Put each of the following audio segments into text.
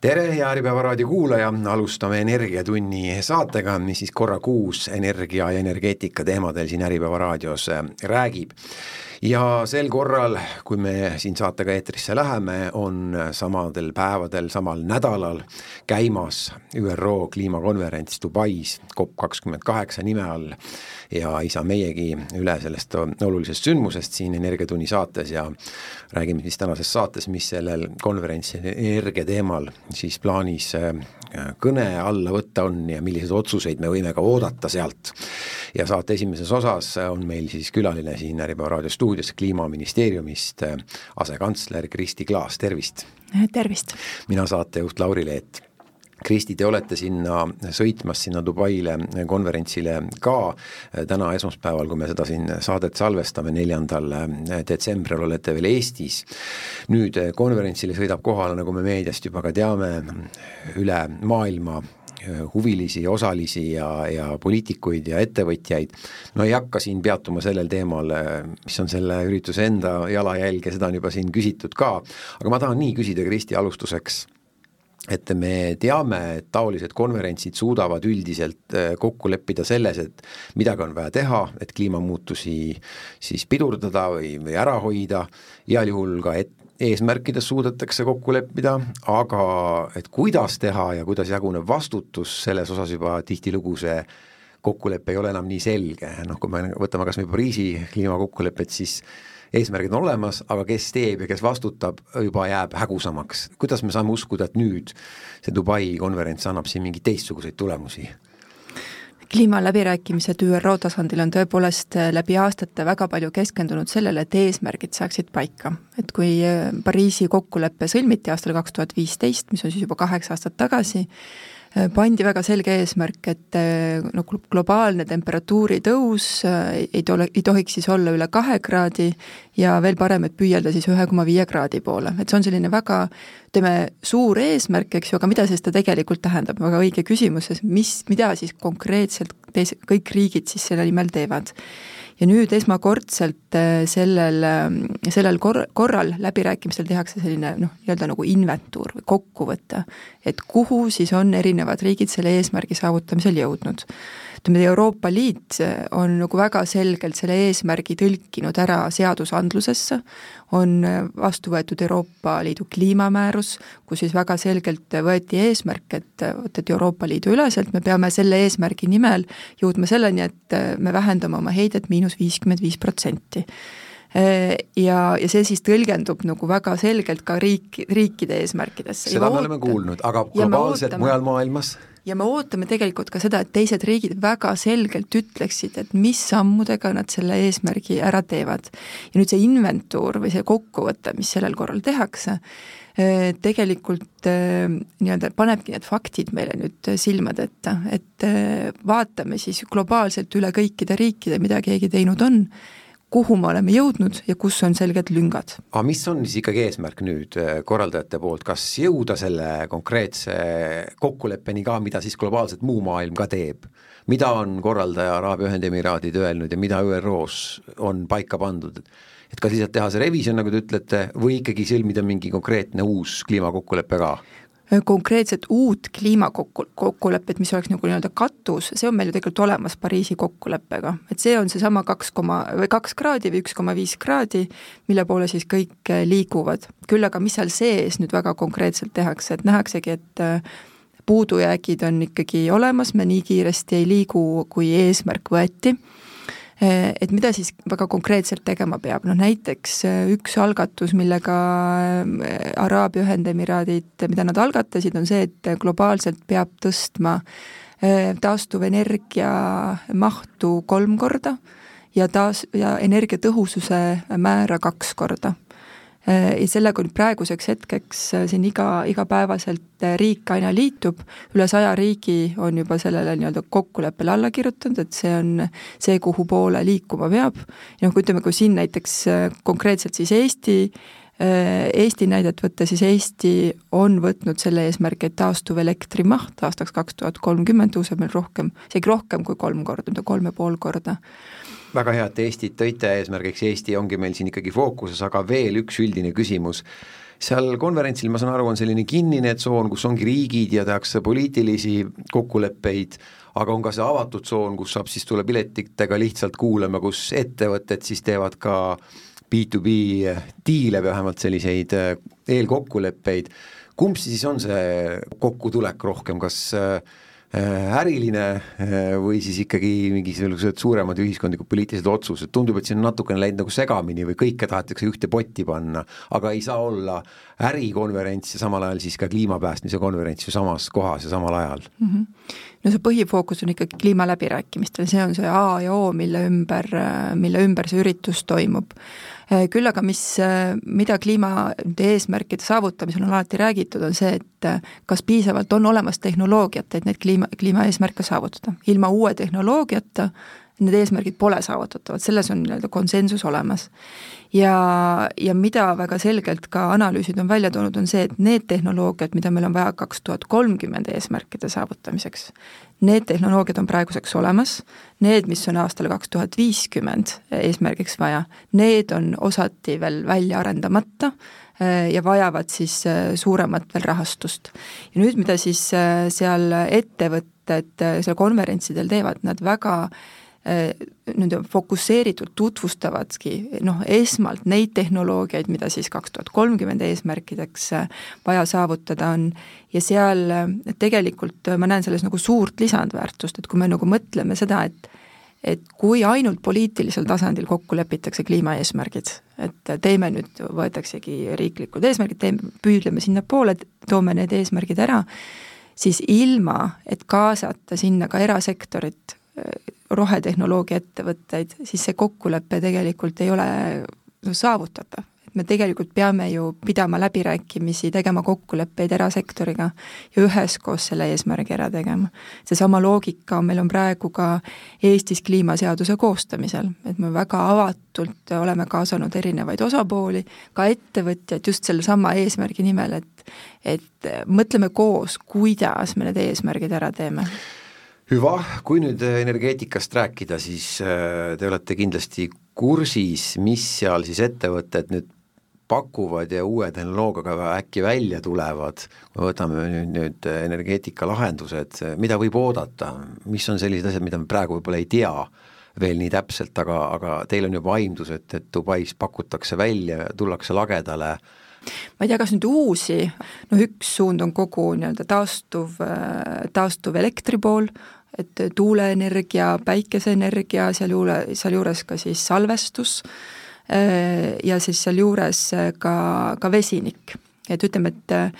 tere, hea Äripäeva raadio kuulaja, alustame Energiatunni saatega, mis siis korra kuus energia ja energeetika teemadel siin Äripäeva raadios äh, räägib. Ja sel korral, kui me siin saatega eetrisse läheme, on samadel päevadel, samal nädalal käimas ÜRO kliimakonverents Dubais, COP kakskümmend kaheksa nime all. Ja ei saa meiegi üle sellest olulisest sündmusest siin Energiatunni saates ja räägime siis tänases saates, mis sellel konverentsil energia teemal siis plaanis äh, kõne alla võtta on ja milliseid otsuseid me võime ka oodata sealt. ja saate esimeses osas on meil siis külaline siin Äripäeva raadio stuudios Kliimaministeeriumist äh, asekantsler Kristi Klaas, tervist! tervist! mina saatejuht Lauri Leet Kristi, te olete sinna sõitmas, sinna Dubaile konverentsile ka täna esmaspäeval, kui me seda siin saadet salvestame, neljandal detsembril olete veel Eestis. nüüd konverentsile sõidab kohale, nagu me meediast juba ka teame, üle maailma huvilisi, osalisi ja, ja poliitikuid ja ettevõtjaid. no ei hakka siin peatuma sellel teemal, mis on selle ürituse enda jalajälg ja seda on juba siin küsitud ka, aga ma tahan nii küsida, Kristi, alustuseks et me teame, et taolised konverentsid suudavad üldiselt äh, kokku leppida selles, et midagi on vaja teha, et kliimamuutusi siis pidurdada või, või ära hoida, heal juhul ka et eesmärkides suudetakse kokku leppida, aga et kuidas teha ja kuidas jaguneb vastutus, selles osas juba tihtilugu see kokkulepe ei ole enam nii selge, noh kui me võtame kas või Pariisi kliimakokkulepet, siis eesmärgid on olemas, aga kes teeb ja kes vastutab, juba jääb hägusamaks. kuidas me saame uskuda, et nüüd see Dubai konverents annab siin mingeid teistsuguseid tulemusi? kliimaläbirääkimised ÜRO tasandil on tõepoolest läbi aastate väga palju keskendunud sellele, et eesmärgid saaksid paika. et kui äh, Pariisi kokkulepe sõlmiti aastal kaks tuhat viisteist, mis on siis juba kaheksa aastat tagasi, Äh, pandi väga selge eesmärk, et äh, no globaalne temperatuuri tõus äh, ei tole, ei tohiks siis olla üle kahe kraadi ja veel parem, et püüelda siis ühe koma viie kraadi poole, et see on selline väga ütleme, suur eesmärk, eks ju, aga mida see seda tegelikult tähendab, väga õige küsimus, mis, mida siis konkreetselt teis-, kõik riigid siis selle nimel teevad ja nüüd esmakordselt äh, sellel, ähm, sellel kor-, korral läbirääkimistel tehakse selline noh, nii-öelda nagu inventuur või kokkuvõte, et kuhu siis on erinevad riigid selle eesmärgi saavutamisel jõudnud ütleme, Euroopa Liit on nagu väga selgelt selle eesmärgi tõlkinud ära seadusandlusesse, on vastu võetud Euroopa Liidu kliimamäärus, kus siis väga selgelt võeti eesmärk, et vot, et Euroopa Liidu üleselt me peame selle eesmärgi nimel jõudma selleni, et me vähendame oma heidet miinus viiskümmend viis protsenti ja, ja see siis tõlgendub nagu väga selgelt ka riik, riikide eesmärkidesse. seda me oleme kuulnud, aga globaalselt mujal maailmas? ja me ootame tegelikult ka seda, et teised riigid väga selgelt ütleksid, et mis sammudega nad selle eesmärgi ära teevad. ja nüüd see inventuur või see kokkuvõte, mis sellel korral tehakse, eh, tegelikult eh, nii-öelda panebki need faktid meile nüüd silmade ette, et vaatame siis globaalselt üle kõikide riikide, mida keegi teinud on kuhu me oleme jõudnud ja kus on selged lüngad. aga mis on siis ikkagi eesmärk nüüd äh, korraldajate poolt, kas jõuda selle konkreetse kokkuleppeni ka, mida siis globaalselt muu maailm ka teeb? mida on korraldaja Araabia Ühendemiraadid öelnud ja mida ÜRO-s on paika pandud? et kas lihtsalt teha see revisjon, nagu te ütlete, või ikkagi sõlmida mingi konkreetne uus kliimakokkulepe ka? Konkreetset uut kliimakokku, kokkulepet, mis oleks nagu nii-öelda katus, see on meil ju tegelikult olemas Pariisi kokkuleppega. et see on seesama kaks koma, või kaks kraadi või üks koma viis kraadi, mille poole siis kõik äh, liiguvad. küll aga mis seal sees nüüd väga konkreetselt tehakse, et nähaksegi, et äh, puudujäägid on ikkagi olemas, me nii kiiresti ei liigu, kui eesmärk võeti Eh, et mida siis väga konkreetselt tegema peab, noh näiteks eh, üks algatus, millega eh, Araabia Ühendemiraadid, mida nad algatasid, on see, et globaalselt peab tõstma taastuvenergia mahtu kolm korda ja taas, ja energiatõhususe määra kaks korda ja sellega nüüd praeguseks hetkeks äh, siin iga, igapäevaselt äh, riik aina liitub, üle saja riigi on juba sellele nii-öelda kokkuleppele alla kirjutanud, et see on see, kuhu poole liikuma peab. ja noh, kui ütleme, kui siin näiteks konkreetselt siis Eesti Eesti näidet võtta, siis Eesti on võtnud selle eesmärgi, et taastuvelektri maht aastaks kaks tuhat kolmkümmend tõuseb meil rohkem, isegi rohkem kui kolm korda, kolm ja pool korda väga hea, et Eestit tõite. Eesmärgiks, Eesti ongi meil siin ikkagi fookuses, aga veel üks üldine küsimus. Seal konverentsil, ma saan aru, on selline kinnine tsoon, kus ongi riigid ja tehakse poliitilisi kokkuleppeid, aga on ka see avatud tsoon, kus saab siis tulla piletitega lihtsalt kuulama, kus ettevõtted siis teevad ka B2B diile või vähemalt selliseid äh, eelkokkuleppeid, kumb siis on see kokkutulek rohkem, kas äh, äriline äh, või siis ikkagi mingisugused suuremad ühiskondlikud poliitilised otsused, tundub, et siin on natukene läinud nagu segamini või kõike tahetakse ühte potti panna, aga ei saa olla ärikonverents ja samal ajal siis ka kliimapäästmise konverents ju samas kohas ja samal ajal mm. -hmm. No see põhifookus on ikkagi kliimaläbirääkimistel, see on see A ja O, mille ümber, mille ümber see üritus toimub küll aga mis, mida kliima eesmärkide saavutamisel on alati räägitud, on see, et kas piisavalt on olemas tehnoloogiat, et neid kliima, kliimaeesmärke saavutada. ilma uue tehnoloogiata need eesmärgid pole saavutatavad, selles on nii-öelda konsensus olemas. ja, ja mida väga selgelt ka analüüsid on välja toonud, on see, et need tehnoloogiad, mida meil on vaja kaks tuhat kolmkümmend eesmärkide saavutamiseks, need tehnoloogiad on praeguseks olemas, need, mis on aastal kaks tuhat viiskümmend eesmärgiks vaja, need on osati veel välja arendamata eh, ja vajavad siis eh, suuremat veel rahastust. ja nüüd, mida siis eh, seal ettevõtted seal konverentsidel teevad, nad väga äh, Äh, nii-öelda fokusseeritult tutvustavadki noh, esmalt neid tehnoloogiaid, mida siis kaks tuhat kolmkümmend eesmärkideks äh, vaja saavutada on, ja seal äh, tegelikult ma näen selles nagu suurt lisandväärtust, et kui me nagu mõtleme seda, et et kui ainult poliitilisel tasandil kokku lepitakse kliimaeesmärgid, et teeme nüüd, võetaksegi riiklikud eesmärgid, teeme, püüdleme sinnapoole, toome need eesmärgid ära, siis ilma, et kaasata sinna ka erasektorit, rohetehnoloogia ettevõtteid, siis see kokkulepe tegelikult ei ole saavutatav. et me tegelikult peame ju pidama läbirääkimisi, tegema kokkuleppeid erasektoriga ja üheskoos selle eesmärgi ära tegema. seesama loogika meil on praegu ka Eestis kliimaseaduse koostamisel, et me väga avatult oleme kaasanud erinevaid osapooli, ka ettevõtjaid just sellesama eesmärgi nimel, et et mõtleme koos, kuidas me need eesmärgid ära teeme hüva, kui nüüd energeetikast rääkida, siis äh, te olete kindlasti kursis, mis seal siis ettevõtted nüüd pakuvad ja uue tehnoloogiaga äkki välja tulevad, kui võtame nüüd, nüüd energeetikalahendused, mida võib oodata, mis on sellised asjad, mida me praegu võib-olla ei tea veel nii täpselt, aga, aga teil on juba aimdus, et, et Dubais pakutakse välja, tullakse lagedale. Äh, ma ei tea, kas nüüd uusi, noh üks suund on kogu nii-öelda taastuv, taastuv elektri pool, et tuuleenergia, päikeseenergia, sealjuure, sealjuures ka siis salvestus ja siis sealjuures ka, ka vesinik. et ütleme, et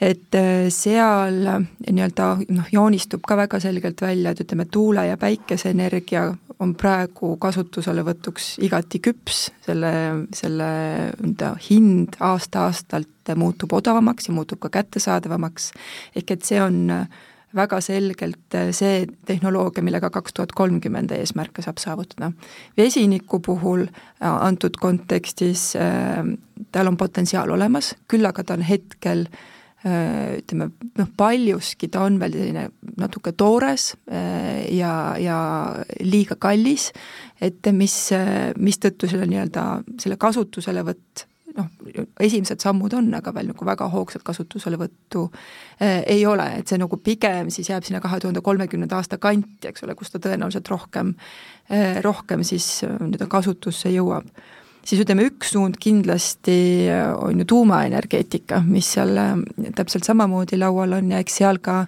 et seal nii-öelda noh, joonistub ka väga selgelt välja, et ütleme, tuule- ja päikeseenergia on praegu kasutuselevõtuks igati küps, selle, selle nii-öelda hind aasta-aastalt muutub odavamaks ja muutub ka kättesaadavamaks, ehk et see on väga selgelt see tehnoloogia, millega kaks tuhat kolmkümmend eesmärke saab saavutada. vesiniku puhul antud kontekstis äh, tal on potentsiaal olemas, küll aga ta on hetkel äh, Äh, ütleme noh, paljuski ta on veel selline natuke toores äh, ja, ja liiga kallis, et mis, mistõttu selle nii-öelda, selle kasutuselevõtt noh, esimesed sammud on, aga veel nagu väga hoogsalt kasutuselevõttu äh, ei ole, et see nagu pigem siis jääb sinna kahe tuhande kolmekümnenda aasta kanti, eks ole, kus ta tõenäoliselt rohkem äh,, rohkem siis äh, nii-öelda kasutusse jõuab siis ütleme, üks suund kindlasti on ju tuumaenergeetika, mis seal äh, täpselt samamoodi laual on ja eks seal ka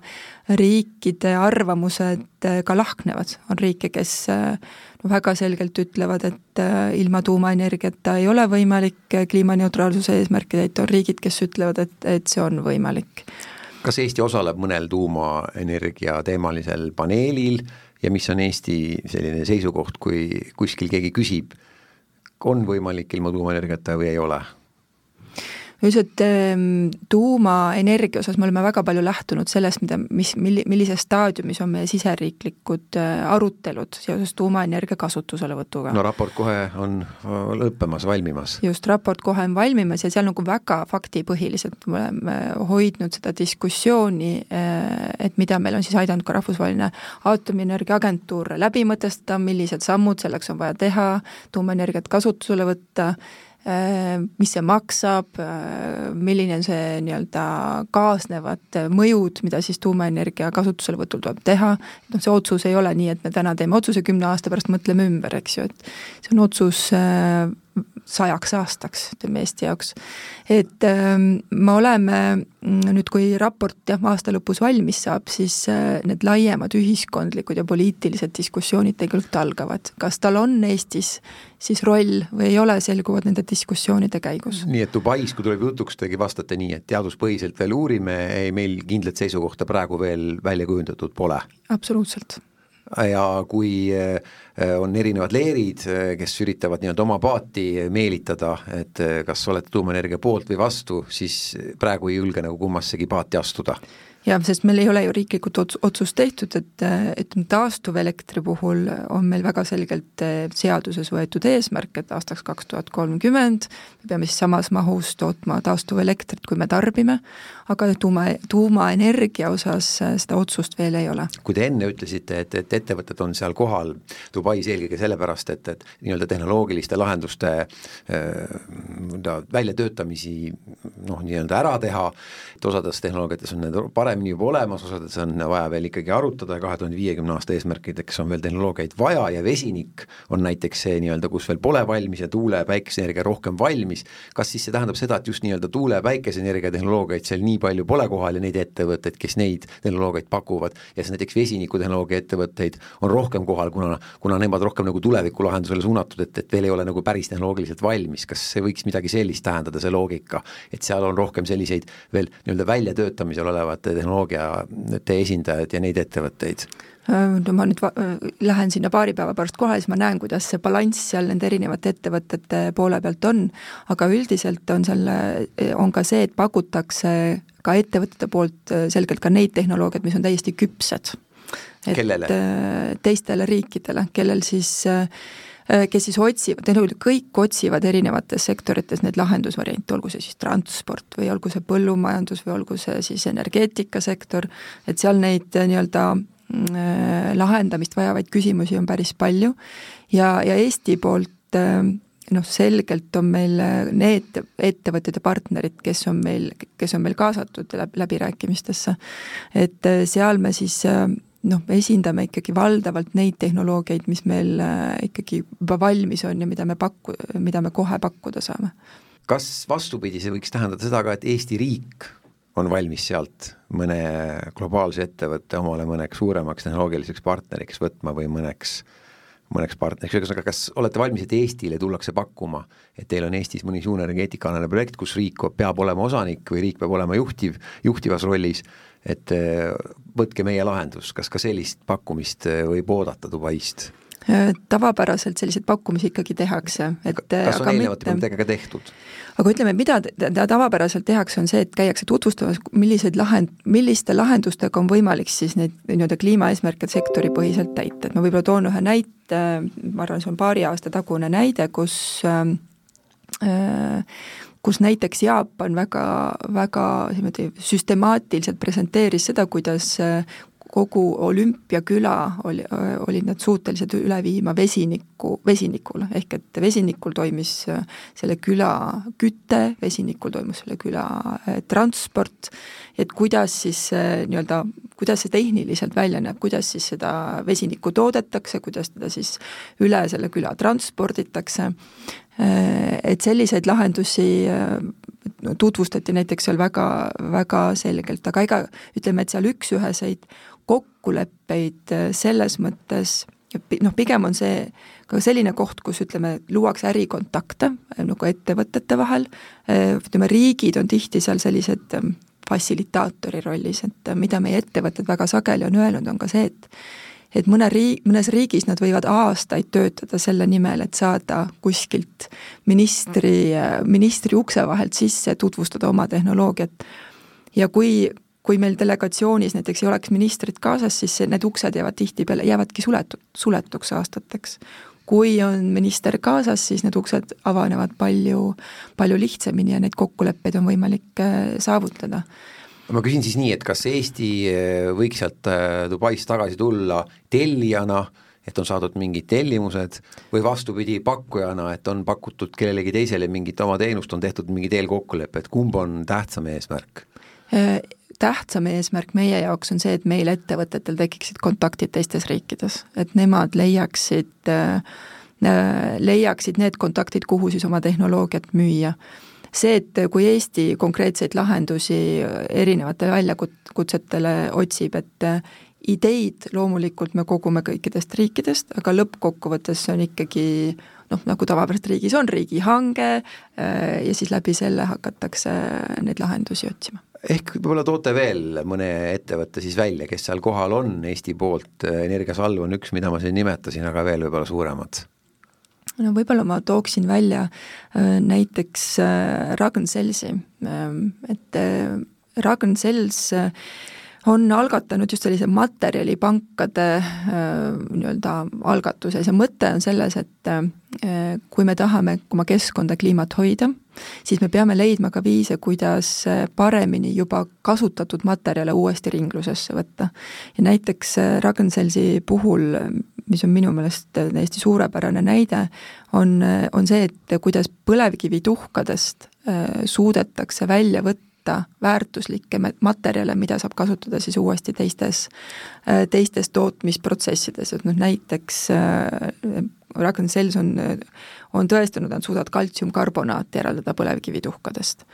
riikide arvamused äh, ka lahknevad, on riike, kes äh, no väga selgelt ütlevad, et ilma tuumaenergiata ei ole võimalik kliimaneutraalsuse eesmärke täita, on riigid, kes ütlevad, et, et see on võimalik. kas Eesti osaleb mõnel tuumaenergia teemalisel paneelil ja mis on Eesti selline seisukoht, kui kuskil keegi küsib, on võimalik ilma tuumaenergiata või ei ole? Üldiselt ehm, tuumaenergia osas me oleme väga palju lähtunud sellest, mida, mis, milli-, millises staadiumis on meie siseriiklikud äh, arutelud seoses tuumaenergia kasutuselevõtuga. no raport kohe on lõppemas, valmimas. just, raport kohe on valmimas ja seal nagu väga faktipõhiliselt me oleme hoidnud seda diskussiooni, äh, et mida meil on siis aidanud ka Rahvusvaheline Aatomienergia Agentuur läbi mõtestada, millised sammud selleks on vaja teha, tuumaenergiat kasutusele võtta mis see maksab, milline on see nii-öelda kaasnevad mõjud, mida siis tuumaenergia kasutuselevõtul tuleb teha, noh, see otsus ei ole nii, et me täna teeme otsuse, kümne aasta pärast mõtleme ümber, eks ju, et see on otsus sajaks aastaks, ütleme Eesti jaoks. et ähm, me oleme mm, nüüd, kui raport jah, aasta lõpus valmis saab, siis äh, need laiemad ühiskondlikud ja poliitilised diskussioonid tegelikult algavad. kas tal on Eestis siis roll või ei ole, selguvad nende diskussioonide käigus. nii et Dubais, kui tuleb jutuks, tegi vastate nii, et teaduspõhiselt veel uurime, ei meil kindlat seisukohta praegu veel välja kujundatud pole? absoluutselt ja kui äh, on erinevad leerid, äh, kes üritavad nii-öelda oma paati meelitada, et äh, kas olete tuumaenergia poolt või vastu, siis praegu ei julge nagu kummassegi paati astuda jah, sest meil ei ole ju riiklikult ots-, otsust tehtud, et, et taastuvelektri puhul on meil väga selgelt eh, seaduses võetud eesmärk, et aastaks kaks tuhat kolmkümmend me peame siis samas mahus tootma taastuvelektrit, kui me tarbime, aga tuuma, tuumaenergia osas eh, seda otsust veel ei ole. kui te enne ütlesite, et, et ettevõtted on seal kohal Dubais eelkõige sellepärast, et, et nii-öelda tehnoloogiliste lahenduste äh, väljatöötamisi noh, nii-öelda ära teha, et osades tehnoloogiates on need parem paremini juba olemas, osades on vaja veel ikkagi arutada ja kahe tuhande viiekümne aasta eesmärkideks on veel tehnoloogiaid vaja ja vesinik on näiteks see nii-öelda, kus veel pole valmis ja tuule- ja päikeseenergia rohkem valmis, kas siis see tähendab seda, et just nii-öelda tuule- ja päikeseenergia tehnoloogiaid seal nii palju pole kohal ja neid ettevõtteid, kes neid tehnoloogiaid pakuvad, ja siis näiteks vesinikutehnoloogia ettevõtteid on rohkem kohal, kuna, kuna nemad rohkem nagu tulevikulahendusele suunatud, et, et veel ei ole nagu päris tehnoloogiliselt valmis, kas see võiks midagi sellist tähendada, see loogika, et seal on rohkem selliseid veel nii-öelda väljatöötamisel olevate tehnoloogiate esindajad ja neid ettevõtteid? no ma nüüd lähen sinna paari päeva pärast kohale, siis ma näen, kuidas see balanss seal nende erinevate ettevõtete poole pealt on, aga üldiselt on seal, on ka see, et pakutakse ka ettevõtete poolt selgelt ka neid tehnoloogiaid, mis on täiesti küpsed. kellele? teistele riikidele, kellel siis äh, Äh, kes siis otsivad, tegelikult kõik otsivad erinevates sektorites neid lahendusvariante, olgu see siis transport või olgu see põllumajandus või olgu see siis energeetikasektor, et seal neid äh, nii-öelda mm, äh, lahendamist vajavaid küsimusi on päris palju. Ja, ja Eesti poolt noh, selgelt on meil need ettevõtted ja partnerid, kes on meil, kes on meil kaasatud läbirääkimistesse, et seal me siis noh, me esindame ikkagi valdavalt neid tehnoloogiaid, mis meil äh, ikkagi juba valmis on ja mida me paku-, mida me kohe pakkuda saame. kas vastupidi, see võiks tähendada seda ka, et Eesti riik on valmis sealt mõne globaalse ettevõtte omale mõneks suuremaks tehnoloogiliseks partneriks võtma või mõneks mõneks partneriks, ühesõnaga, kas olete valmis, et Eestile tullakse pakkuma, et teil on Eestis mõni suur energeetikaalane projekt, kus riik peab olema osanik või riik peab olema juhtiv, juhtivas rollis, et äh, võtke meie lahendus, kas ka sellist pakkumist äh, võib oodata Dubaist? Äh, tavapäraselt selliseid pakkumisi ikkagi tehakse, et kas on eelnevate punktidega ka tehtud? aga ütleme, mida tavapäraselt tehakse, on see, et käiakse tutvustamas, milliseid lahend-, milliste lahendustega on võimalik siis neid nii-öelda kliimaeesmärke sektoripõhiselt täita, et ma võib-olla toon ühe näite, ma arvan, see on paari aasta tagune näide, kus äh, kus näiteks Jaapan väga, väga niimoodi süstemaatiliselt presenteeris seda, kuidas kogu olümpiaküla oli, olid nad suutelised üle viima vesiniku, vesinikule, ehk et vesinikul toimis selle küla küte, vesinikul toimus selle küla eh, transport, et kuidas siis nii-öelda, kuidas see tehniliselt välja näeb, kuidas siis seda vesinikku toodetakse, kuidas teda siis üle selle küla transporditakse, Äh, et selliseid lahendusi äh, tutvustati näiteks seal väga, väga selgelt, aga ega ütleme, et seal üks-üheseid kokkuleppeid äh, selles mõttes noh, pigem on see ka selline koht, kus ütleme, luuakse ärikontakte nagu ettevõtete vahel, ütleme, riigid on tihti seal sellised fassilitaatori rollis, et mida meie ettevõtted väga sageli on öelnud, on ka see, et et mõne riik, mõnes riigis nad võivad aastaid töötada selle nimel, et saada kuskilt ministri, ministri ukse vahelt sisse, tutvustada oma tehnoloogiat. ja kui, kui meil delegatsioonis näiteks ei oleks ministrit kaasas, siis need uksed jäävad tihtipeale, jäävadki suletud, suletuks aastateks. kui on minister kaasas, siis need uksed avanevad palju, palju lihtsamini ja neid kokkuleppeid on võimalik äh, saavutada ma küsin siis nii, et kas Eesti eh, võiks sealt eh, Dubais tagasi tulla tellijana, et on saadud mingid tellimused või vastupidi, pakkujana, et on pakutud kellelegi teisele mingit oma teenust, on tehtud mingid eelkokkulepped, kumb on tähtsam eesmärk? Äh, tähtsam eesmärk meie jaoks on see, et meil ettevõtetel tekiksid kontaktid teistes riikides, et nemad leiaksid äh, leiaksid need kontaktid, kuhu siis oma tehnoloogiat müüa. See, et kui Eesti konkreetseid lahendusi erinevate väljakutsetele otsib, et ideid loomulikult me kogume kõikidest riikidest, aga lõppkokkuvõttes see on ikkagi noh, nagu tavapäraselt riigis on, riigihange ja siis läbi selle hakatakse neid lahendusi otsima ehk võib-olla toote veel mõne ettevõtte siis välja, kes seal kohal on Eesti poolt, Energiasalv on üks, mida ma siin nimetasin, aga veel võib-olla suuremad? no võib-olla ma tooksin välja näiteks Ragn-Sellsi, et Ragn-Sells on algatanud just sellise materjalipankade nii-öelda algatuse, see mõte on selles, et kui me tahame oma keskkonda, kliimat hoida, siis me peame leidma ka viise, kuidas paremini juba kasutatud materjale uuesti ringlusesse võtta. ja näiteks Ragn-Sellsi puhul, mis on minu meelest täiesti suurepärane näide, on, on see, et kuidas põlevkivituhkadest suudetakse välja võtta võtta väärtuslikke materjale, mida saab kasutada siis uuesti teistes, teistes tootmisprotsessides, et noh näiteks äh, Ragn Sells on, on tõestanud, nad suudavad kaltsiumkarbonaati eraldada põlevkivituhkadest.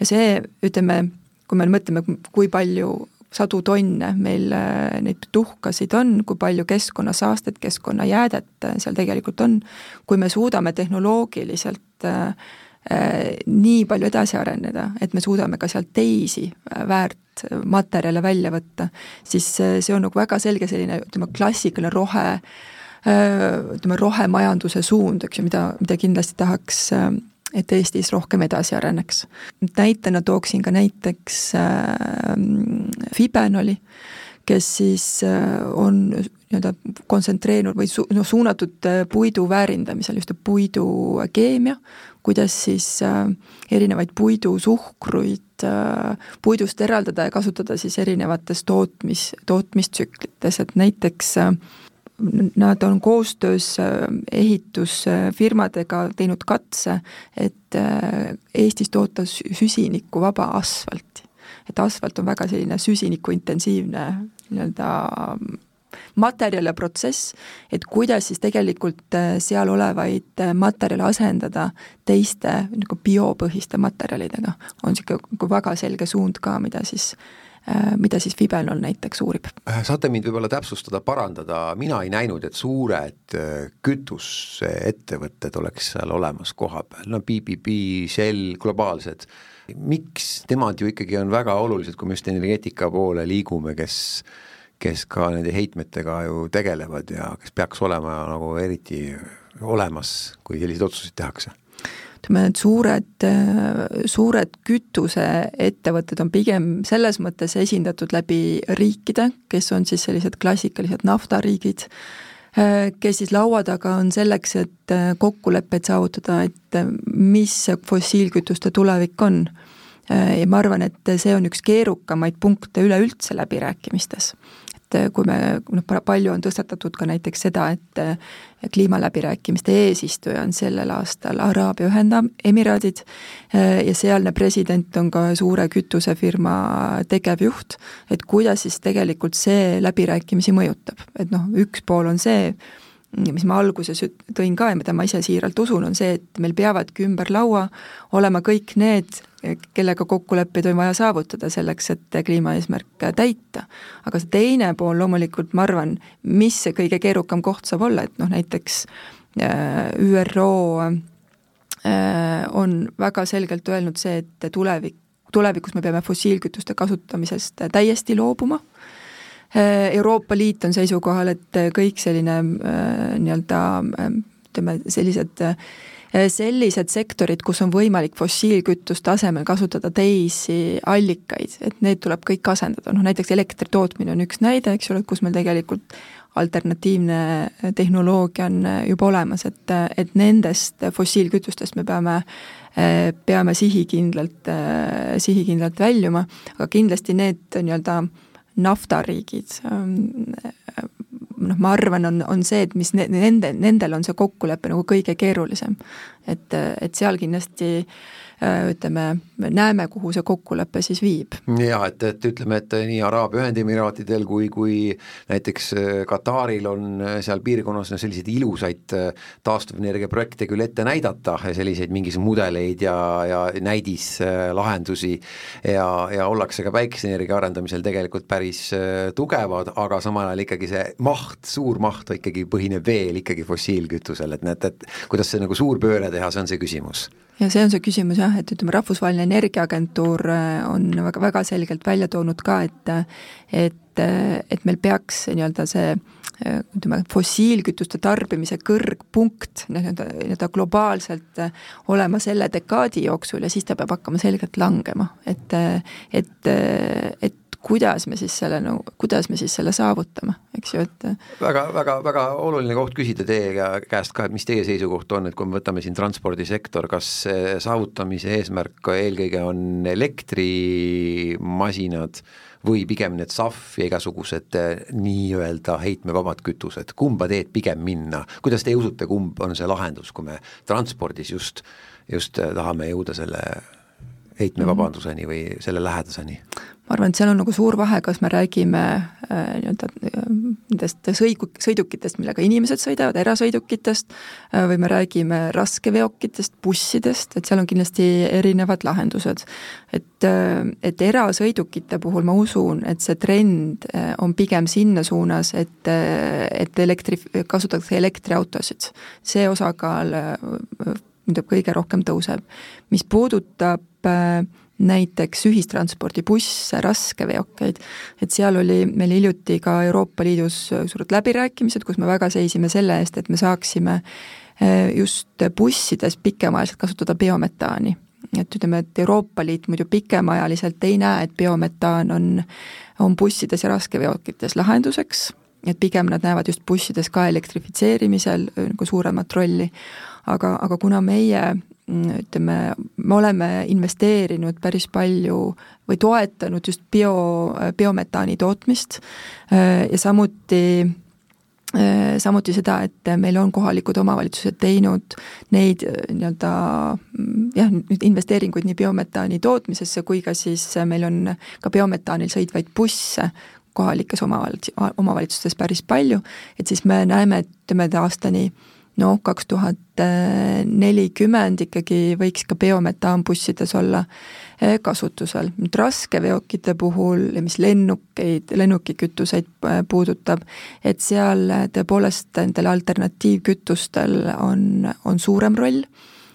ja see, ütleme, kui me mõtleme, kui palju sadu tonne meil äh, neid tuhkasid on, kui palju keskkonnasaastet, keskkonnajäädet seal tegelikult on, kui me suudame tehnoloogiliselt äh, Äh, nii palju edasi areneda, et me suudame ka sealt teisi äh, väärtmaterjale välja võtta, siis äh, see on nagu väga selge selline, ütleme, klassikaline rohe, ütleme, rohemajanduse suund, eks ju, mida, mida kindlasti tahaks et Eestis rohkem edasi areneks. näitena tooksin ka näiteks äh, Fibenoli, kes siis äh, on nii-öelda kontsentreerunud või su-, noh, suunatud puidu väärindamisel, just puidukeemia, kuidas siis äh, erinevaid puidusuhkruid äh, puidust eraldada ja kasutada siis erinevates tootmis, tootmistsüklites, et näiteks äh, nad on koostöös ehitusfirmadega teinud katse, et Eestis toota süsinikuvaba asfalti. et asfalt on väga selline süsinikuintensiivne nii-öelda materjal ja protsess, et kuidas siis tegelikult äh, seal olevaid äh, materjale asendada teiste nagu biopõhiste materjalidega, on niisugune väga selge suund ka, mida siis äh, mida siis Fibelol näiteks uurib. saate mind võib-olla täpsustada, parandada, mina ei näinud, et suured kütuseettevõtted oleks seal olemas kohapeal, no BBB, Shell, globaalsed, miks? Nemad ju ikkagi on väga olulised, kui me just energeetika poole liigume, kes kes ka nende heitmetega ju tegelevad ja kes peaks olema nagu eriti olemas, kui selliseid otsuseid tehakse? ütleme, need suured, suured kütuseettevõtted on pigem selles mõttes esindatud läbi riikide, kes on siis sellised klassikalised naftariigid, kes siis laua taga on selleks, et kokkuleppeid saavutada, et mis see fossiilkütuste tulevik on. ja ma arvan, et see on üks keerukamaid punkte üleüldse läbirääkimistes et eh, kui me, noh, palju on tõstatatud ka näiteks seda, et eh, kliimaläbirääkimiste eesistuja on sellel aastal Araabia Ühendemiraadid eh, ja sealne president on ka suure kütusefirma tegevjuht, et kuidas siis tegelikult see läbirääkimisi mõjutab, et noh, üks pool on see, mis ma alguses tõin ka ja mida ma ise siiralt usun, on see, et meil peavadki ümber laua olema kõik need, kellega kokkuleppeid on vaja saavutada selleks, et kliimaeesmärke täita. aga see teine pool loomulikult, ma arvan, mis see kõige keerukam koht saab olla, et noh, näiteks äh, ÜRO äh, on väga selgelt öelnud see, et tulevik, tulevikus me peame fossiilkütuste kasutamisest täiesti loobuma Euroopa Liit on seisukohal, et kõik selline äh, nii-öelda äh, ütleme, sellised sellised sektorid, kus on võimalik fossiilkütuste asemel kasutada teisi allikaid, et need tuleb kõik asendada, noh näiteks elektri tootmine on üks näide, eks ole, kus meil tegelikult alternatiivne tehnoloogia on juba olemas, et, et nendest fossiilkütustest me peame, peame sihikindlalt, sihikindlalt väljuma, aga kindlasti need nii-öelda naftariigid, ähm, noh, ma arvan, on, on see, et mis ne-, nende, nendel on see kokkulepe nagu kõige keerulisem. et, et seal kindlasti Äh, ütleme, näeme, kuhu see kokkulepe siis viib. jaa, et, et ütleme, et nii Araabia Ühendemiraatidel kui, kui näiteks äh, Kataril on äh, seal piirkonnas no selliseid ilusaid taastuvenergia projekte küll ette näidata, selliseid mingis mudeleid ja, ja näidislahendusi ja, ja ollakse ka päikeseenergia arendamisel tegelikult päris tugevad, aga samal ajal ikkagi see maht, suur maht ikkagi põhineb veel ikkagi fossiilkütusel, et näed, et kuidas see nagu suur pööre teha, see on see küsimus ja see on see küsimus jah, et ütleme, Rahvusvaheline Energiaagentuur äh, on väga, väga selgelt välja toonud ka, et et, et meil peaks nii-öelda see äh, ütleme, fossiilkütuste tarbimise kõrgpunkt nii-öelda, nii-öelda globaalselt äh, olema selle dekaadi jooksul ja siis ta peab hakkama selgelt langema, et et, et kuidas me siis selle nagu, kuidas me siis selle saavutame, eks ju, et väga, väga, väga oluline koht küsida teie käest ka, et mis teie seisukoht on, et kui me võtame siin transpordisektor, kas saavutamise eesmärk eelkõige on elektrimasinad või pigem need SAF ja igasugused eh, nii-öelda heitmevabad kütused, kumba teed pigem minna, kuidas teie usute, kumb on see lahendus, kui me transpordis just, just eh, tahame jõuda selle heitmevabaduseni või selle lähedaseni? Ma arvan, et seal on nagu suur vahe, kas me räägime äh, nii-öelda äh, nendest sõigu-, sõidukitest, millega inimesed sõidavad, erasõidukitest äh,, või me räägime raskeveokitest, bussidest, et seal on kindlasti erinevad lahendused. et äh,, et erasõidukite puhul ma usun, et see trend on pigem sinna suunas, et et elektri, kasutatakse elektriautosid. see osakaal äh, kõige rohkem tõuseb. mis puudutab äh, näiteks ühistranspordibusse, raskeveokeid, et seal oli meil hiljuti ka Euroopa Liidus suured läbirääkimised, kus me väga seisime selle eest, et me saaksime eh, just bussides pikemaajaliselt kasutada biometaani. et ütleme, et Euroopa Liit muidu pikemaajaliselt ei näe, et biometaan on, on bussides ja raskeveokites lahenduseks, et pigem nad näevad just bussides ka elektrifitseerimisel nagu suuremat rolli, aga, aga kuna meie ütleme, me oleme investeerinud päris palju või toetanud just bio, biometaani tootmist ja samuti samuti seda, et meil on kohalikud omavalitsused teinud neid nii-öelda jah, nüüd investeeringuid nii biometaani tootmisesse kui ka siis meil on ka biometaanil sõitvaid busse kohalikes omavalitsus, omavalitsustes päris palju, et siis me näeme, et ütleme, et aastani noh, kaks tuhat nelikümmend ikkagi võiks ka biometaan bussides olla eh, kasutusel. nüüd raskeveokite puhul mis lennukeid, lennukikütuseid eh, puudutab, et seal eh, tõepoolest nendel alternatiivkütustel on, on suurem roll,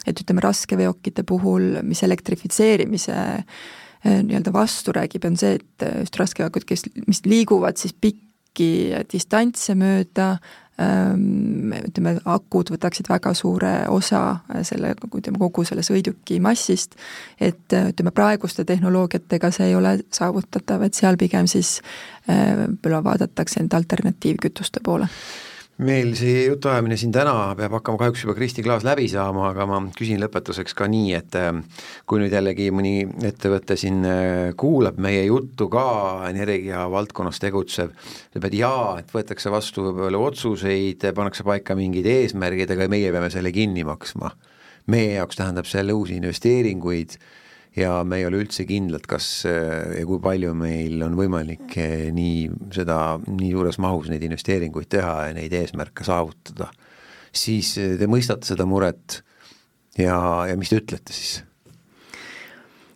et ütleme, raskeveokite puhul, mis elektrifitseerimise nii-öelda vastu räägib, on see, et just raskeveokid, kes, mis liiguvad siis pikki distantse mööda, ütleme, akud võtaksid väga suure osa selle, ütleme, kogu selle sõiduki massist, et ütleme, praeguste tehnoloogiatega see ei ole saavutatav, et seal pigem siis võib-olla vaadatakse nende alternatiivkütuste poole meil see jutuajamine siin täna peab hakkama kahjuks juba Kristi Klaas läbi saama, aga ma küsin lõpetuseks ka nii, et äh, kui nüüd jällegi mõni ettevõte siin äh, kuulab meie juttu ka, energia valdkonnas tegutsev, ütleb, et jaa, et võetakse vastu võib-olla otsuseid, pannakse paika mingid eesmärgid, aga meie peame selle kinni maksma. meie jaoks tähendab see jälle uusi investeeringuid ja me ei ole üldse kindlad, kas äh, ja kui palju meil on võimalik äh, nii seda, nii suures mahus neid investeeringuid teha ja neid eesmärke saavutada, siis äh, te mõistate seda muret ja, ja mis te ütlete siis?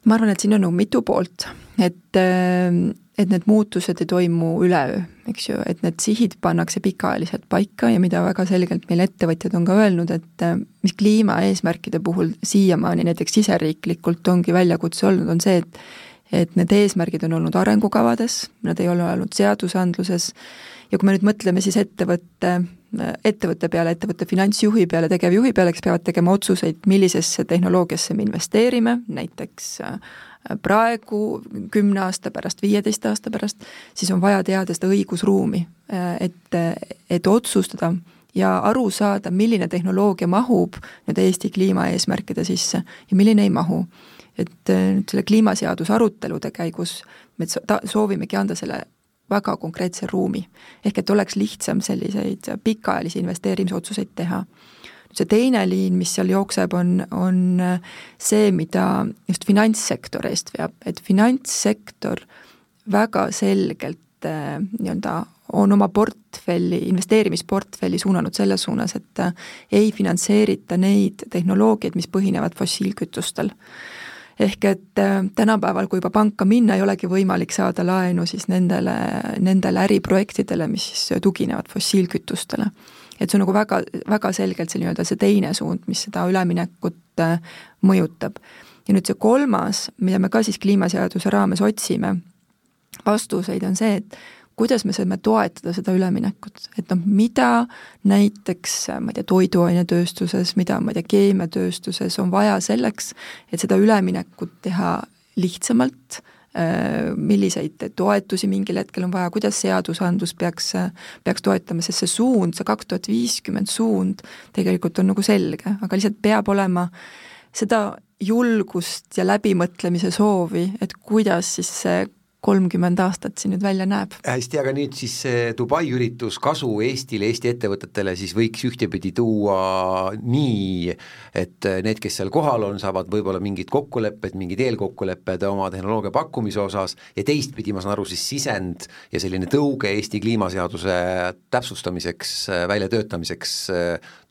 ma arvan, et siin on nagu mitu poolt, et et need muutused ei toimu üleöö, eks ju, et need sihid pannakse pikaajaliselt paika ja mida väga selgelt meil ettevõtjad on ka öelnud, et äh, mis kliimaeesmärkide puhul siiamaani näiteks siseriiklikult ongi väljakutse olnud, on see, et et need eesmärgid on olnud arengukavades, nad ei ole olnud seadusandluses ja kui me nüüd mõtleme siis ettevõtte, ettevõtte peale, ettevõtte finantsjuhi peale, tegevjuhi peale, kes peavad tegema otsuseid, millisesse tehnoloogiasse me investeerime, näiteks äh, praegu, kümne aasta pärast, viieteist aasta pärast, siis on vaja teada seda õigusruumi, et, et otsustada ja aru saada, milline tehnoloogia mahub nüüd Eesti kliimaeesmärkide sisse ja milline ei mahu. et nüüd selle kliimaseaduse arutelude käigus me ta-, soovimegi anda selle väga konkreetse ruumi. ehk et oleks lihtsam selliseid pikaajalisi investeerimisotsuseid teha see teine liin, mis seal jookseb, on, on see, mida just finantssektor eest veab, et finantssektor väga selgelt äh, nii-öelda on oma portfelli, investeerimisportfelli suunanud selles suunas, et äh, ei finantseerita neid tehnoloogiaid, mis põhinevad fossiilkütustel. ehk et äh, tänapäeval, kui juba panka minna, ei olegi võimalik saada laenu siis nendele, nendele äriprojektidele, mis siis tuginevad fossiilkütustele. Et see on nagu väga, väga selgelt see nii-öelda see teine suund, mis seda üleminekut äh, mõjutab. ja nüüd see kolmas, mida me ka siis kliimaseaduse raames otsime, vastuseid on see, et kuidas me saame toetada seda üleminekut, et noh, mida näiteks ma ei tea, toiduainetööstuses, mida ma ei tea, keemiatööstuses on vaja selleks, et seda üleminekut teha lihtsamalt, äh, milliseid toetusi mingil hetkel on vaja, kuidas seadusandlus peaks, peaks toetama, sest see suund, see kaks tuhat viiskümmend suund tegelikult on nagu selge, aga lihtsalt peab olema seda julgust ja läbimõtlemise soovi, et kuidas siis see kolmkümmend aastat siin nüüd välja näeb. hästi, aga nüüd siis see Dubai üritus kasu Eestile, Eesti ettevõtetele siis võiks ühtepidi tuua nii, et need, kes seal kohal on, saavad võib-olla mingid kokkulepped, mingid eelkokkulepped oma tehnoloogia pakkumise osas ja teistpidi, ma saan aru, siis sisend ja selline tõuge Eesti kliimaseaduse täpsustamiseks, väljatöötamiseks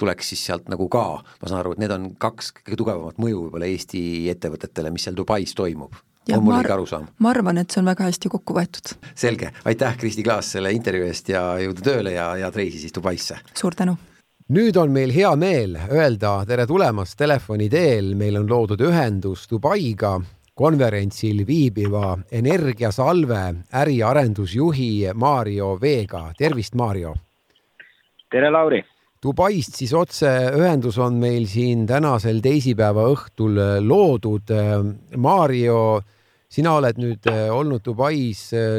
tuleks siis sealt nagu ka, ma saan aru, et need on kaks kõige tugevamat mõju võib-olla Eesti ettevõtetele, mis seal Dubais toimub on mul õige arusaam? ma arvan, et see on väga hästi kokku võetud. selge, aitäh, Kristi Klaas, selle intervjuu eest ja jõudu tööle ja head reisi siis Dubaisse! suur tänu! nüüd on meil hea meel öelda tere tulemast telefoni teel, meil on loodud ühendus Dubaiga konverentsil viibiva Energiasalve äriarendusjuhi Mario Veega, tervist, Mario! tere, Lauri! Dubaist siis otseühendus on meil siin tänasel teisipäeva õhtul loodud. Mario sina oled nüüd äh, olnud Dubais äh,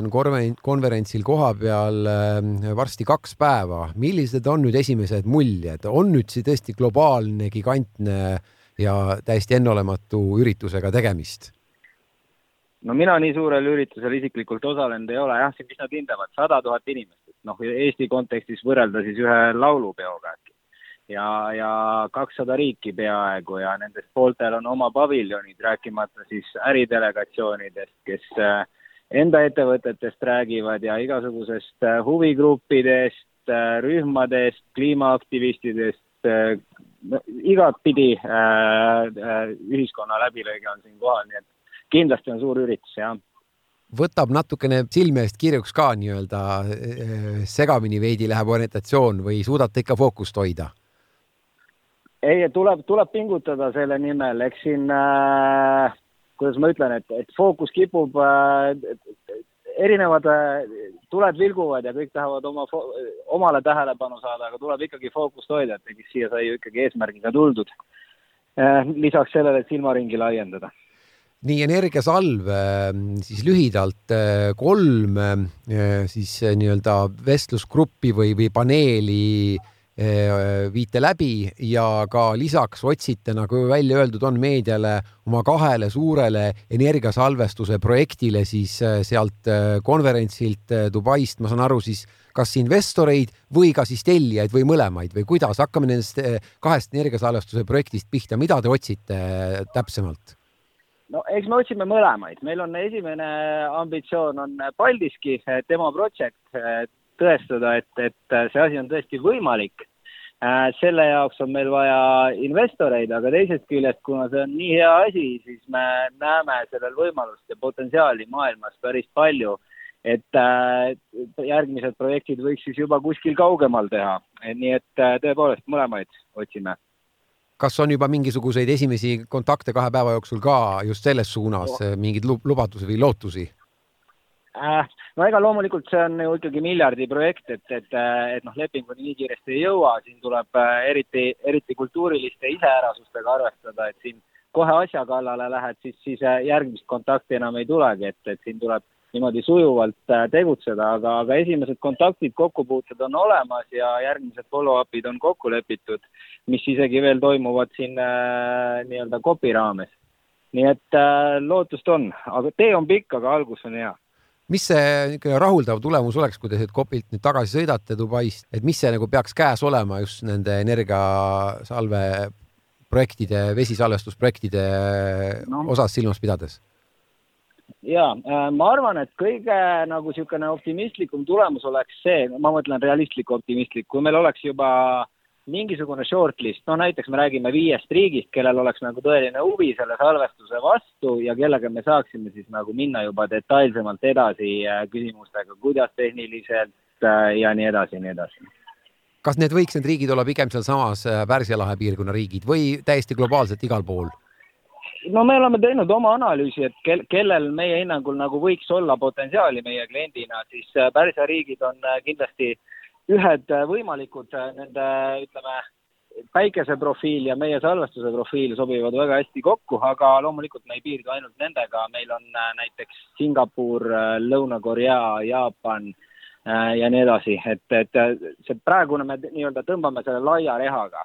konverentsil kohapeal äh, varsti kaks päeva. millised on nüüd esimesed muljed, on nüüd see tõesti globaalne, gigantne ja täiesti enneolematu üritusega tegemist? no mina nii suurel üritusel isiklikult osalenud ei ole, jah, siin mis nad hindavad, sada tuhat inimest, et noh, Eesti kontekstis võrrelda siis ühe laulupeoga äkki ja, ja kakssada riiki peaaegu ja nendest pooltel on oma paviljonid, rääkimata siis äridelegatsioonidest, kes äh, enda ettevõtetest räägivad ja igasugusest äh, huvigruppidest, äh, rühmadest, kliimaaktivistidest, no igatpidi ühiskonna läbilõige on siin kohal, nii et kindlasti on suur üritus, jah võtab natukene silme eest kirjuks ka nii-öelda segamini veidi läheb orientatsioon või suudate ikka fookust hoida? Ei, tuleb, tuleb pingutada selle nimel, eks siin äh,, kuidas ma ütlen, et, et fookus kipub äh,, erinevad äh, tuled vilguvad ja kõik tahavad oma, omale tähelepanu saada, aga tuleb ikkagi fookust hoida, et siia sai ju ikkagi eesmärgiga tuldud äh,. lisaks sellele, et silmaringi laiendada nii energiasalv, äh, siis lühidalt äh, kolm äh, siis nii-öelda vestlusgruppi või, või paneeli Eh, viite läbi ja ka lisaks otsite, nagu välja öeldud on meediale, oma kahele suurele energiasalvestuse projektile siis eh, sealt eh, konverentsilt Dubaist, ma saan aru, siis kas investoreid või ka siis tellijaid või mõlemaid või kuidas, hakkame nendest kahest energiasalvestuse projektist pihta, mida te otsite täpsemalt? no eks me otsime mõlemaid, meil on esimene ambitsioon on Paldiski tema project tõestada, et, et see asi on tõesti võimalik. Äh, selle jaoks on meil vaja investoreid, aga teisest küljest, kuna see on nii hea asi, siis me näeme sellel võimalust ja potentsiaali maailmas päris palju. et äh, järgmised projektid võiks siis juba kuskil kaugemal teha, nii et äh, tõepoolest mõlemaid otsime kas on juba mingisuguseid esimesi kontakte kahe päeva jooksul ka just selles suunas, mingeid lubadusi või lootusi? Äh,? no ega loomulikult see on ju ikkagi miljardi projekt, et, et, et noh, lepinguni nii kiiresti ei jõua, siin tuleb äh, eriti, eriti kultuuriliste iseärasustega arvestada, et siin kohe asja kallale lähed, siis, siis äh, järgmist kontakti enam ei tulegi, et, et siin tuleb niimoodi sujuvalt tegutseda, aga, aga esimesed kontaktid, kokkupuuted on olemas ja järgmised follow-up'id on kokku lepitud, mis isegi veel toimuvad siin äh, nii-öelda kopi raames. nii et äh, lootust on, aga tee on pikk, aga algus on hea mis see niisugune rahuldav tulemus oleks, kui te siit Copilt nüüd tagasi sõidate Dubaist, et mis see nagu peaks käes olema just nende energiasalve projektide, vesisalvestusprojektide no. osas silmas pidades? ja äh, ma arvan, et kõige nagu niisugune optimistlikum tulemus oleks see, ma mõtlen realistlik optimistlik, kui meil oleks juba mingisugune shortlist, no näiteks me räägime viiest riigist, kellel oleks nagu tõeline huvi selle salvestuse vastu ja kellega me saaksime siis nagu minna juba detailsemalt edasi äh, küsimustega, kuidas tehniliselt äh, ja nii edasi ja nii edasi. kas need võiks, need riigid olla pigem sealsamas Pärsia lahe piirkonna riigid või täiesti globaalselt igal pool? no me oleme teinud oma analüüsi, et kel-, kellel meie hinnangul nagu võiks olla potentsiaali meie kliendina, siis äh, Pärsia riigid on äh, kindlasti ühed äh, võimalikud nende, ütleme, päikeseprofiil ja meie salvestuse profiil sobivad väga hästi kokku, aga loomulikult me ei piirdu ainult nendega, meil on näiteks Singapur, Lõuna-Korea, Jaapan ja nii edasi, et, et see praegune me nii-öelda tõmbame selle laia rehaga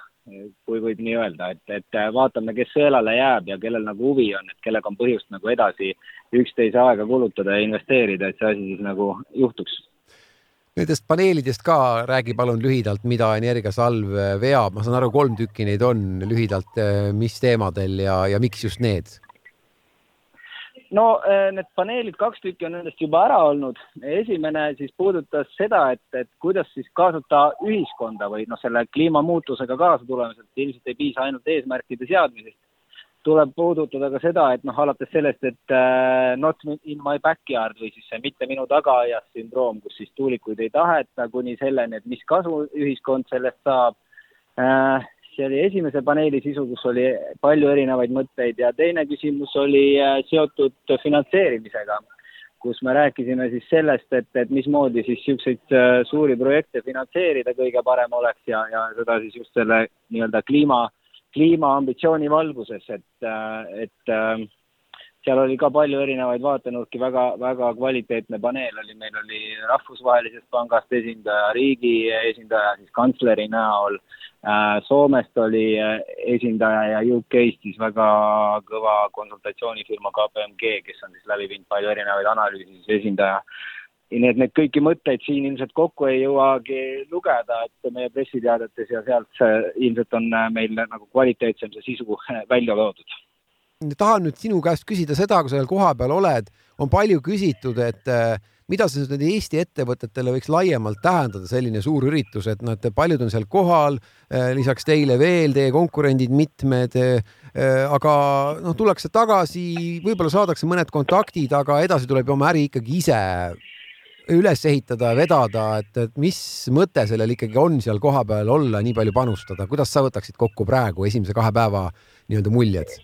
kui võib nii öelda, et, et vaatame, kes sõelale jääb ja kellel nagu huvi on, et kellega on põhjust nagu edasi üksteise aega kulutada ja investeerida, et see asi siis nagu juhtuks. Nendest paneelidest ka räägi palun lühidalt, mida Energiasalv veab, ma saan aru, kolm tükki neid on, lühidalt, mis teemadel ja, ja miks just need? no äh, need paneelid, kaks tükki on nendest juba ära olnud. esimene siis puudutas seda, et, et kuidas siis kaasata ühiskonda või noh, selle kliimamuutusega kaasa tulemisel, ilmselt ei piisa ainult eesmärkide seadmisest. Tuleb puudutada ka seda, et noh, alates sellest, et uh, not in my backyard või siis see mitte minu tagaaias sündroom, kus siis tuulikuid ei taheta, kuni selleni, et mis kasu ühiskond sellest saab. Uh, see oli esimese paneeli sisu, kus oli palju erinevaid mõtteid ja teine küsimus oli äh, seotud finantseerimisega, kus me rääkisime siis sellest, et, et mismoodi siis niisuguseid äh, suuri projekte finantseerida kõige parem oleks ja, ja seda siis just selle nii-öelda kliima, kliimaambitsiooni valguses, et, äh, et seal oli ka palju erinevaid vaatenurki, väga, väga kvaliteetne paneel oli, meil oli Rahvusvahelisest Pangast esindaja, riigi esindaja siis kantsleri näol, äh, Soomest oli äh, esindaja ja UK-st siis väga kõva konsultatsioonifirma KPMG, kes on siis läbi viinud palju erinevaid analüüse, siis esindaja nii et neid kõiki mõtteid siin ilmselt kokku ei jõuagi lugeda, et meie pressiteadetes ja sealt ilmselt on meil nagu kvaliteetsem see sisu välja toodud tahan nüüd sinu käest küsida seda, kui sa seal kohapeal oled, on palju küsitud, et äh, mida see nüüd Eesti ettevõtetele võiks laiemalt tähendada, selline suur üritus, et nad, paljud on seal kohal, äh, lisaks teile veel teie konkurendid mitmed, äh, aga noh, tullakse tagasi, võib-olla saadakse mõned kontaktid, aga edasi tuleb ju oma äri ikkagi ise üles ehitada, vedada, et, et mis mõte sellel ikkagi on seal kohapeal olla, nii palju panustada, kuidas sa võtaksid kokku praegu esimese kahe päeva nii-öelda muljed?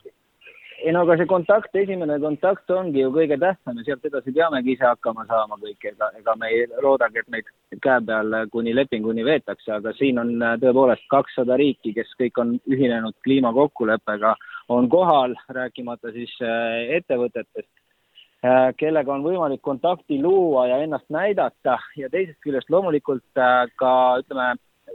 ei no aga see kontakt, esimene kontakt ongi ju kõige tähtsam ja sealt edasi peamegi ise hakkama saama kõik, ega, ega me ei loodagi, et meid käe peal kuni lepinguni veetakse, aga siin on äh, tõepoolest kakssada riiki, kes kõik on ühinenud kliimakokkuleppega, on kohal, rääkimata siis äh, ettevõtetest, kellega on võimalik kontakti luua ja ennast näidata. Ja teisest küljest loomulikult ka ütleme,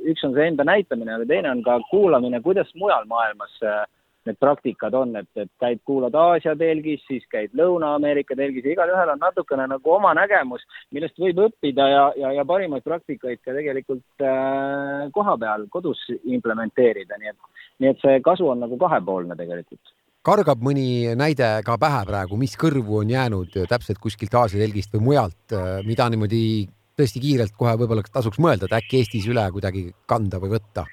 üks on see enda näitamine, aga teine on ka kuulamine, kuidas mujal maailmas äh, need praktikad on, et, et käid, kuulad Aasia telgis, siis käid Lõuna-Ameerika telgis ja igalühel on natukene nagu oma nägemus, millest võib õppida ja, ja, ja parimaid praktikaid ka tegelikult äh, koha peal kodus implementeerida, nii et, nii et see kasu on nagu kahepoolne tegelikult kargab mõni näide ka pähe praegu, mis kõrvu on jäänud täpselt kuskilt Aasia telgist või mujalt, äh, mida niimoodi tõesti kiirelt kohe võib-olla tasuks mõelda, et äkki Eestis üle kuidagi kanda või võtta?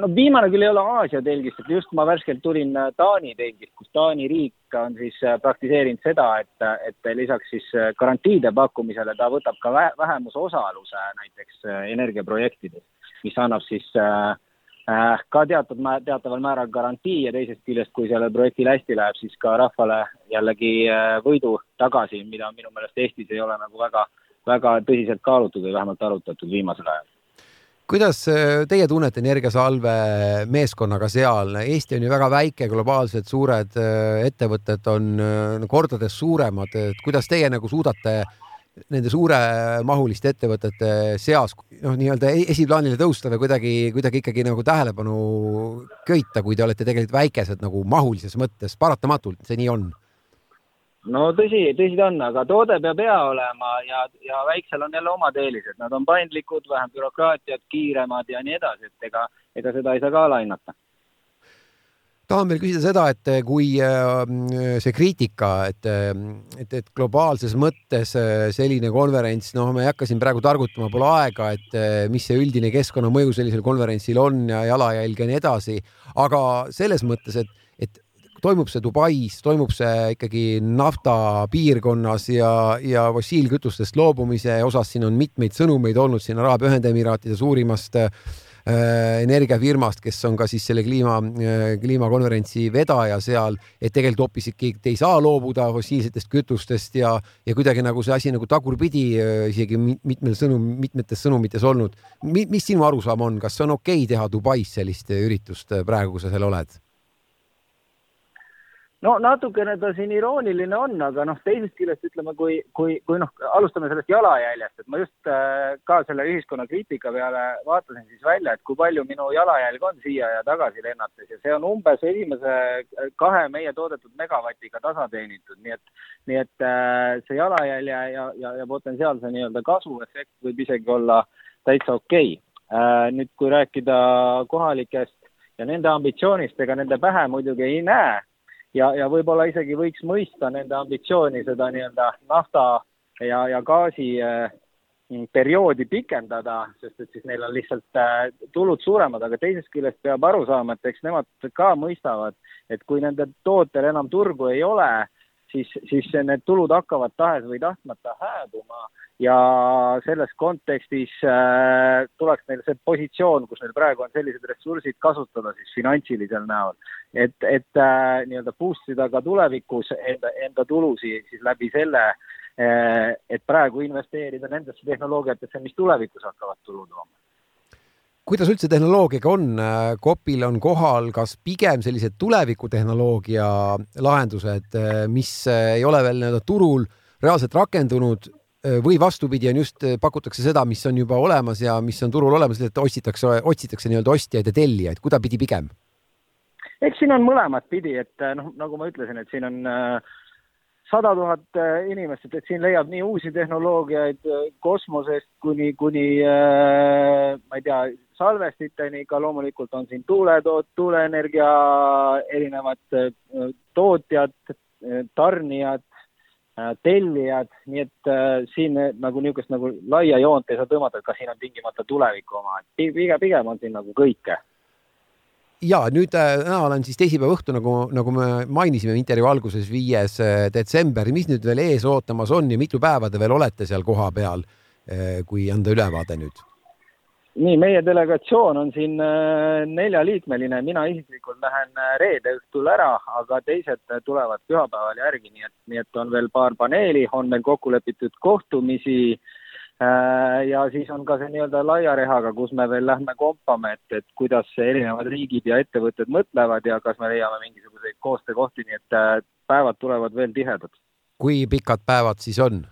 no viimane küll ei ole Aasia telgist, et just ma värskelt tulin äh, Taani telgist, kus Taani riik on siis äh, praktiseerinud seda, et, et lisaks siis äh, garantiide pakkumisele ta võtab ka vähemusosaluse näiteks energiaprojektides, mis annab siis äh, ka teatud, teataval määral garantii ja teisest küljest, kui sellel projektil hästi läheb, siis ka rahvale jällegi võidu tagasi, mida minu meelest Eestis ei ole nagu väga, väga tõsiselt kaalutud või vähemalt arutatud viimasel ajal kuidas äh, teie tunnete Energiasalve meeskonnaga seal? Eesti on ju väga väike, globaalsed suured äh, ettevõtted on äh, kordades suuremad, et kuidas teie nagu suudate nende suuremahuliste ettevõtete seas noh, nii-öelda e-, esiplaanile tõusta või kuidagi, kuidagi ikkagi nagu tähelepanu köita, kui te olete tegelikult väikesed nagu mahulises mõttes, paratamatult see nii on. No tõsi, tõsi ta on, aga toode peab hea olema ja, ja väiksel on jälle omad eelised, nad on paindlikud, vähem bürokraatiat, kiiremad ja nii edasi, et ega, ega seda ei saa ka alahinnata tahan veel küsida seda, et kui äh, see kriitika, et, et, et globaalses mõttes selline konverents, noh, ma ei hakka siin praegu targutama, pole aega, et mis see üldine keskkonnamõju sellisel konverentsil on ja jalajälg ja nii edasi, aga selles mõttes, et, et toimub see Dubais, toimub see ikkagi naftapiirkonnas ja, ja fossiilkütustest loobumise osas siin on mitmeid sõnumeid olnud siin Araabia Ühendemiraatide suurimast äh, energiafirmast, kes on ka siis selle kliima, kliimakonverentsi vedaja seal, et tegelikult hoopis ikkagi ei saa loobuda fossiilsetest kütustest ja, ja kuidagi nagu see asi nagu tagurpidi isegi mitmel sõnum, mitmetes sõnumites olnud. mis sinu arusaam on, kas on okei okay teha Dubais sellist üritust praegu, kui sa seal oled? No natukene ta siin irooniline on, aga noh, teisest küljest ütleme, kui, kui, kui noh, alustame sellest jalajäljest, et ma just äh, ka selle ühiskonna kriitika peale vaatasin siis välja, et kui palju minu jalajälg on siia ja tagasi lennates ja see on umbes esimese kahe meie toodetud megavatiga tasa teenitud, nii et, nii et äh, see jalajälje ja, ja, ja potentsiaalse nii-öelda kasvuefekt võib isegi olla täitsa okei okay. äh,. nüüd, kui rääkida kohalikest ja nende ambitsioonist, ega nende pähe muidugi ei näe ja, ja võib-olla isegi võiks mõista nende ambitsiooni seda nii-öelda nafta ja, ja gaasi äh, perioodi pikendada, sest et siis neil on lihtsalt äh, tulud suuremad, aga teisest küljest peab aru saama, et eks nemad ka mõistavad, et kui nende tootel enam turgu ei ole, siis, siis need tulud hakkavad tahes või tahtmata hääbuma ja selles kontekstis äh, tuleks neil see positsioon, kus neil praegu on sellised ressursid kasutada siis finantsilisel näol, et, et äh, nii-öelda boost ida ka tulevikus enda, enda tulusid siis läbi selle äh,, et praegu investeerida nendesse tehnoloogiatesse, mis tulevikus hakkavad tulu tooma. Kuidas üldse tehnoloogiaga on, Kopil on kohal kas pigem sellised tulevikutehnoloogia lahendused, mis ei ole veel nii-öelda turul reaalselt rakendunud või vastupidi, on just, pakutakse seda, mis on juba olemas ja mis on turul olemas, et otsitakse, otsitakse nii-öelda ostjaid ja tellijaid, kuidapidi pigem? eks siin on mõlemat pidi, et noh, nagu ma ütlesin, et siin on sada äh, tuhat inimest, et, et siin leiab nii uusi tehnoloogiaid kosmosest kuni, kuni äh, ma ei tea, salvestiteni, ka loomulikult on siin tuuletoot-, tuuleenergia erinevad äh, tootjad, tarnijad, Äh, tellijad, nii et äh, siin nagu niisugust nagu laia joont ei saa tõmmata, et kas siin on tingimata tuleviku oma, et pigem, pigem on siin nagu kõike. ja nüüd äh, täna olen siis teisipäeva õhtu, nagu, nagu me mainisime intervjuu alguses, viies äh, detsember, mis nüüd veel ees ootamas on ja mitu päeva te veel olete seal kohapeal, kui anda ülevaade nüüd nii, meie delegatsioon on siin äh, neljaliikmeline, mina isiklikult lähen äh, reede õhtul ära, aga teised äh, tulevad pühapäeval järgi, nii et, nii et on veel paar paneeli, on meil kokku lepitud kohtumisi ja siis on ka see nii-öelda laia rehaga, kus me veel lähme kompame, et, et kuidas erinevad riigid ja ettevõtted mõtlevad ja kas me leiame mingisuguseid koostöökohti, nii et päevad tulevad veel tihedad. kui pikad päevad siis on?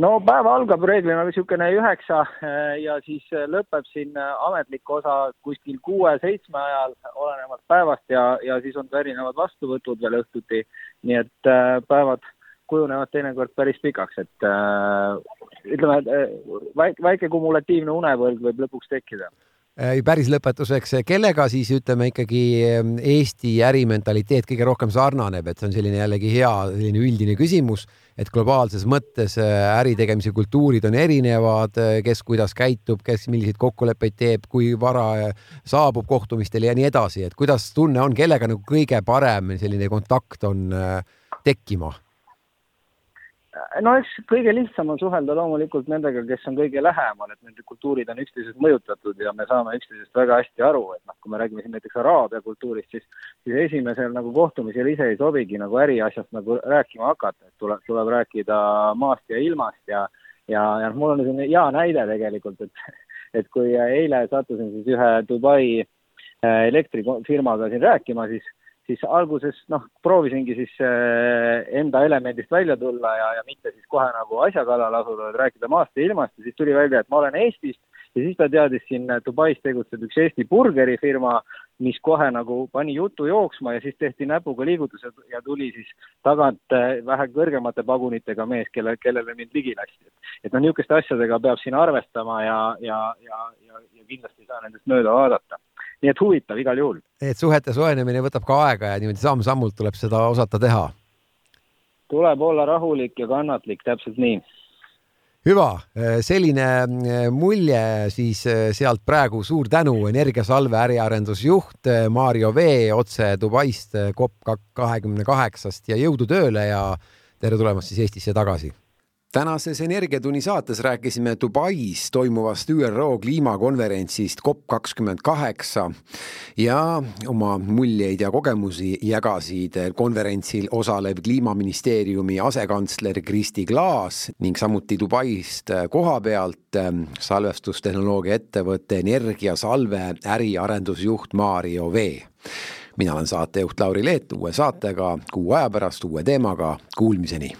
No päev algab reeglina niisugune üheksa eh, ja siis eh, lõpeb siin eh, ametlik osa kuskil kuue-seitsme ajal, olenevalt päevast ja, ja siis on ka erinevad vastuvõtud veel õhtuti. nii et päevad kujunevad teinekord päris pikaks, et ütleme, väike, väike kumulatiivne unevõlg võib lõpuks tekkida päris lõpetuseks, kellega siis ütleme ikkagi ähm, Eesti ärimentaliteet kõige rohkem sarnaneb, et see on selline jällegi hea selline üldine küsimus, et globaalses mõttes äh, äritegemise kultuurid on erinevad, äh, kes kuidas käitub, kes milliseid kokkuleppeid teeb, kui vara saabub kohtumistele ja nii edasi, et kuidas tunne on, kellega nagu kõige parem selline kontakt on tekkima no eks kõige lihtsam on suhelda loomulikult nendega, kes on kõige lähemal, et nende kultuurid on üksteisest mõjutatud ja me saame üksteisest väga hästi aru, et noh, kui me räägime siin näiteks araabia kultuurist, siis siis esimesel nagu kohtumisel ise ei sobigi nagu äriasjast nagu rääkima hakata, et tuleb, tuleb rääkida maast ja ilmast ja ja, ja noh, mul on selline hea näide tegelikult, et et kui eile sattusin siis ühe Dubai äh, elektrifirmaga siin rääkima, siis siis alguses noh, proovisingi siis äh, enda elemendist välja tulla ja, ja mitte siis kohe nagu asja kallal asuda, vaid rääkida maast ja ilmast ja siis tuli välja, et ma olen Eestist ja siis ta teadis siin Dubais tegutseb üks Eesti burgerifirma mis kohe nagu pani jutu jooksma ja siis tehti näpuga liigutused ja tuli siis tagant äh, vähe kõrgemate pagunitega mees, kelle, kellele mind ligi lasti. et noh, niisuguste asjadega peab siin arvestama ja, ja, ja, ja, ja kindlasti ei saa nendest mööda vaadata. Nii et huvitav igal juhul. et suhete soojenemine võtab ka aega ja niimoodi samm-sammult tuleb seda osata teha? tuleb olla rahulik ja kannatlik, täpselt nii hüva, selline eh, mulje siis eh, sealt praegu, suur tänu, Energiasalve äriarendusjuht eh, Mario Vee otse Dubaist COP kahekümne kaheksast ja jõudu tööle ja tere tulemast siis Eestisse tagasi tänases Energiatunni saates rääkisime Dubais toimuvast ÜRO kliimakonverentsist COP kakskümmend kaheksa ja oma muljeid ja kogemusi jagasid konverentsil osalev kliimaministeeriumi asekantsler Kristi Klaas ning samuti Dubaist koha pealt salvestustehnoloogia ettevõtte Energiasalve äriarendusjuht Mario Vee mina olen saatejuht Lauri Leet uue saatega kuu aja pärast uue teemaga, kuulmiseni